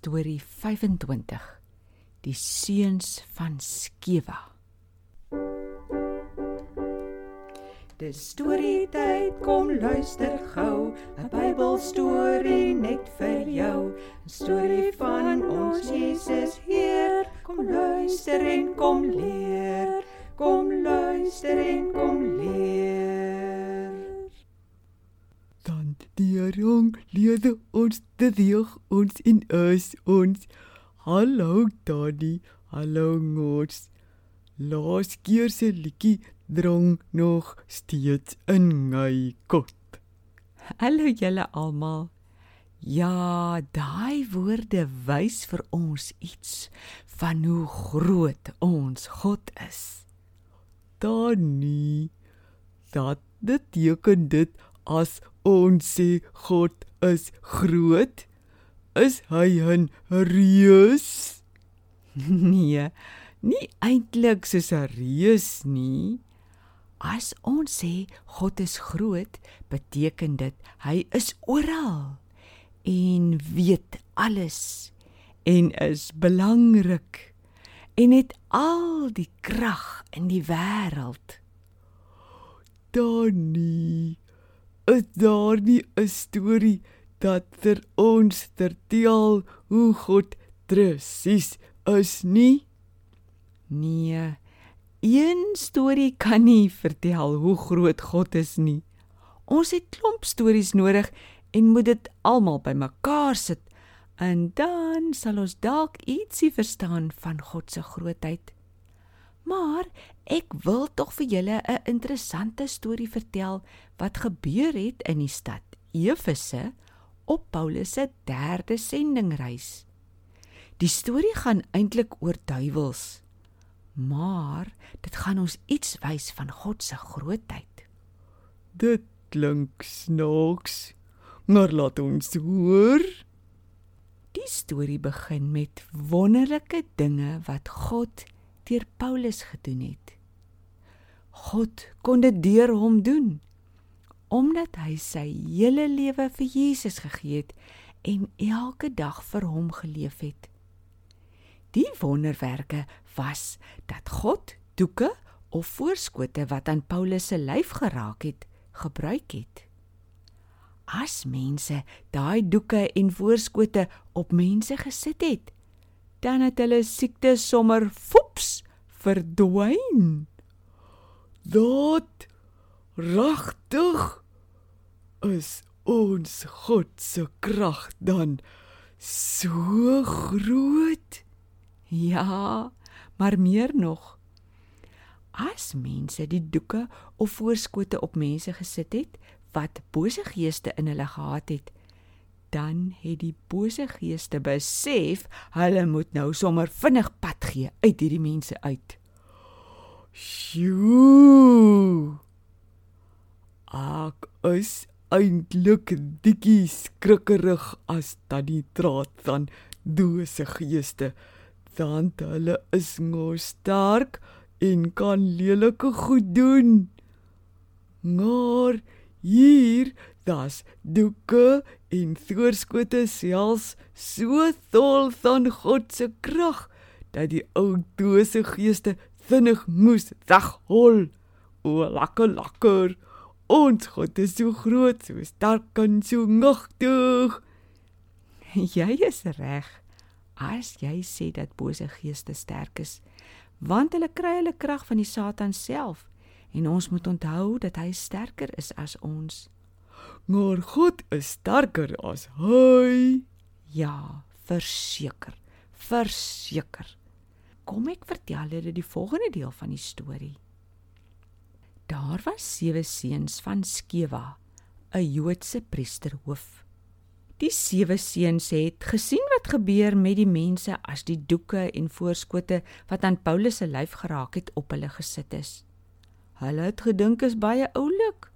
Storie 25. Die seuns van Skewa. Dis storie tyd, kom luister gou, 'n Bybelstorie net vir jou. 'n Storie van ons Jesus Heer. Kom luister en kom leer. Jong leerde ons te deeg ons in us ons. Hallo Daddy, hallo Ngots. Laas keer se liedjie drong nog steeds in my kop. Hallo julle almal. Ja, daai woorde wys vir ons iets van hoe groot ons God is. Danny, dat beteken dit as ons sê God is groot, is hy 'n reus? Nee, nie eintlik soos 'n reus nie. As ons sê God is groot, beteken dit hy is oral en weet alles en is belangrik en het al die krag in die wêreld. Danny, is daar nie 'n storie dat vir ons vertel hoe God presies is nie? Nee, een storie kan nie vertel hoe groot God is nie. Ons het klomp stories nodig en moet dit almal bymekaar sit en dan sal ons dalk ietsie verstaan van God se grootheid. Maar ek wil tog vir julle 'n interessante storie vertel wat gebeur het in die stad Efese op Paulus se derde sendingreis. Die storie gaan eintlik oor duiwels, maar dit gaan ons iets wys van God se grootheid. Dit klink snaaks. Maar laat ons hoor. Die storie begin met wonderlike dinge wat God deur Paulus gedoen het. God kon dit deur hom doen omdat hy sy hele lewe vir Jesus gegee het en elke dag vir hom geleef het. Die wonderwerke was dat God doeke of voorskote wat aan Paulus se lyf geraak het, gebruik het. As mense daai doeke en voorskote op mense gesit het, dan het hulle siekte sommer foeps verdwyn. Dat regtig is ons God se krag dan so groot. Ja, maar meer nog. As mense die doeke of voorskote op mense gesit het wat bose geeste in hulle gehad het, dan het die bose geeste besef hulle moet nou sommer vinnig pad gee uit hierdie mense uit. Sjoe. Ek is eintlik dikkie skrikkerig as dat die draad van dose geeste dan hulle is nou sterk en kan lelike goed doen. Maar hier das doeke en voorskote selfs so vol van God se krag dat die ou dose geeste vinnig moes weghol. O, lekker lekker. Ons God is so groot, so sterk en so magtig. Jy is reg as jy sê dat bose geeste sterk is, want hulle kry hulle krag van die Satan self en ons moet onthou dat hy sterker is as ons. Maar God is sterker as hy. Ja, verseker. Verseker. Kom ek vertel julle die volgende deel van die storie. Daar was sewe seuns van Skewa, 'n Joodse priesterhoof. Die sewe seuns het gesien wat gebeur met die mense as die doeke en voorskote wat aan Paulus se lyf geraak het op hulle gesit is. Hulle het gedink is baie oulik.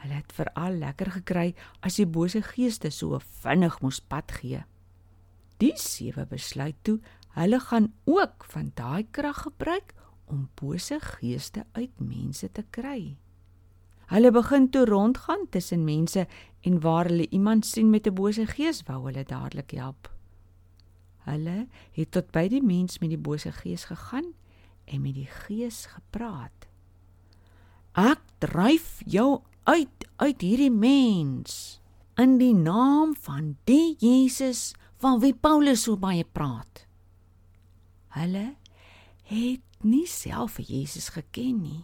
Hulle het veral lekker gekry as die bose geeste so vinnig moes pad gee. Die sewe besluit toe hulle gaan ook van daai krag gebruik om bose geeste uit mense te kry. Hulle begin toe rondgaan tussen mense en waar hulle iemand sien met 'n bose gees, wou hulle dadelik help. Hulle het tot by die mens met die bose gees gegaan en met die gees gepraat. Ek dryf jou uit uit hierdie mens in die naam van die Jesus van wie Paulus so baie praat. Hulle het nie self vir Jesus geken nie.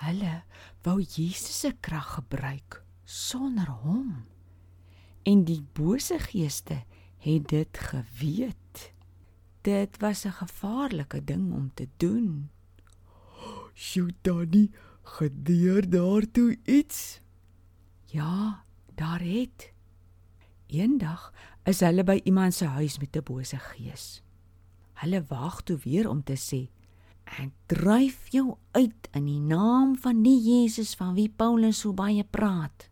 Hulle wou Jesus se krag gebruik sonder hom. En die bose geeste het dit geweet. Dit was 'n gevaarlike ding om te doen. Sjoe, Danny, gebeur daartoe iets? Ja, daar het. Eendag is hulle by iemand se huis met 'n bose gees. Hulle wag toe weer om te sê: "Ek dryf jou uit in die naam van die Jesus van wie Paulus so baie praat."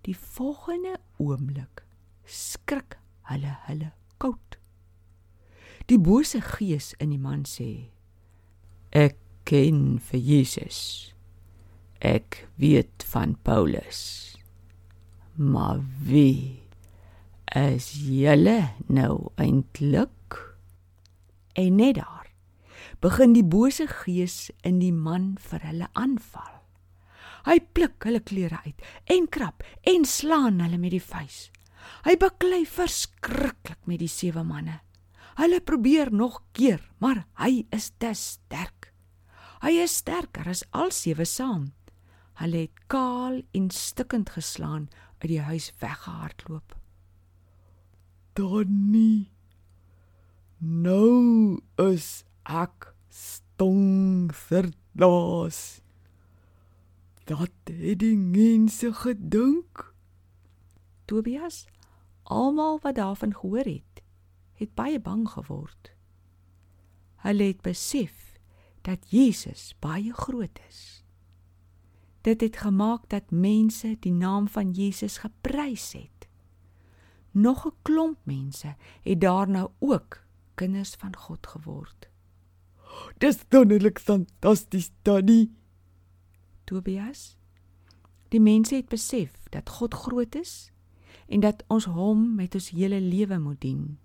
Die volgende oomblik skrik hulle hulle koud. Die bose gees in die man sê: "Ek ken vir Jesus. Ek weet van Paulus. Maar wie is julle nou eintlik?" En net daar begin die bose gees in die man vir hulle aanval. Hy pluk hulle klere uit en krap en slaan hulle met die vuis. Hy baklei verskriklik met die sewe manne. Hulle probeer nog keer, maar hy is te sterk. Hy is sterker as al sewe saam. Hulle het kaal en stikkend geslaan uit die huis weggehardloop. Donnie. Nou is ek stongserdaas. Dat het die mense gedink. Tobias, almal wat daarvan gehoor het, het baie bang geword. Hulle het besef dat Jesus baie groot is. Dit het gemaak dat mense die naam van Jesus geprys het. Nog 'n klomp mense het daarna ook kinders van God geword. Dis wonderlik fantasties, Danny. Tobias, die mense het besef dat God groot is en dat ons hom met ons hele lewe moet dien.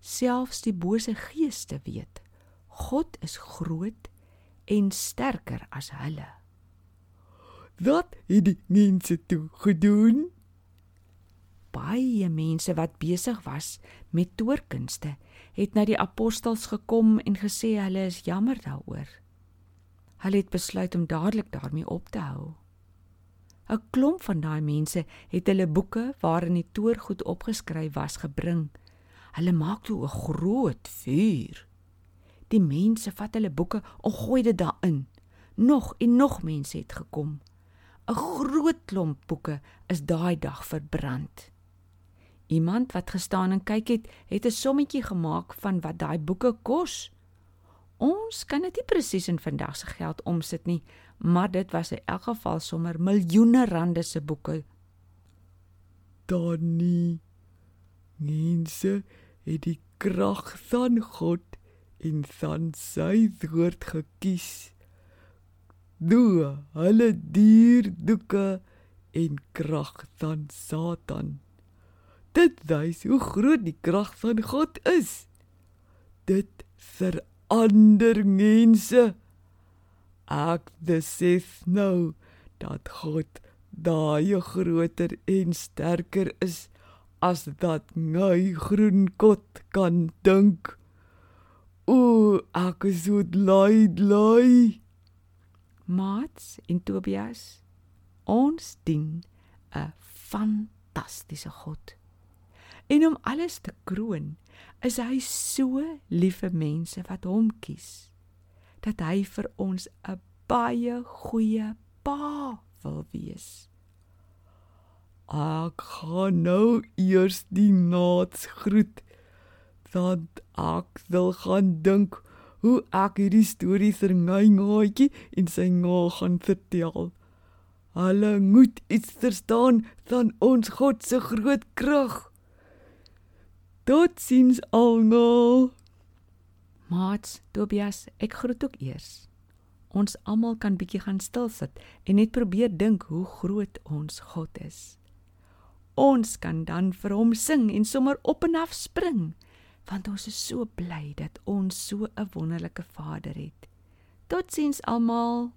Selfs die bose geeste weet God is groot en sterker as hulle. Wat het die mense toe gedoen? Baie mense wat besig was met toorkunste, het na die apostels gekom en gesê hulle is jammer daaroor. Hulle het besluit om dadelik daarmee op te hou. 'n Klomp van daai mense het hulle boeke waarin die toorgoed opgeskryf was gebring. Hulle maak toe 'n groot vuur. Die mense vat hulle boeke en gooi dit daarin. Nog en nog mense het gekom. 'n Groot klomp boeke is daai dag verbrand. Iemand wat gestaan en kyk het, het 'n sommetjie gemaak van wat daai boeke kos. Ons kan dit nie presies in vandag se geld omsit nie, maar dit was in elk geval sommer miljoene rande se boeke. Danny, mense het die krag van God en van sy woord gekies. Doe hulle dierdoeke en krag van Satan. Dit wys hoe groot die krag van God is. Dit verander mense. Ek besef nou dat God daai groter en sterker is as dat my groen kot kan dink. O, ek is so bly, bly. Mats en Tobias, ons dien 'n fantastiese God. En om alles te kroon, is hy so lief vir mense wat hom kies dat hy vir ons 'n baie goeie pa wil wees. Ek gaan nou eers die naats groet want ek wil gaan dink hoe ek hierdie storie vir my ngaatjie en sy nga gaan vertel. Hulle moet iets verstaan van ons God se groot krag. Totsiens almal. Mats, Tobias, ek groet ook eers. Ons almal kan bietjie gaan stil sit en net probeer dink hoe groot ons God is. ons kan dan vir hom sing en sommer op en af spring, want ons is so bly dat ons so 'n wonderlike Vader het. Totsiens almal.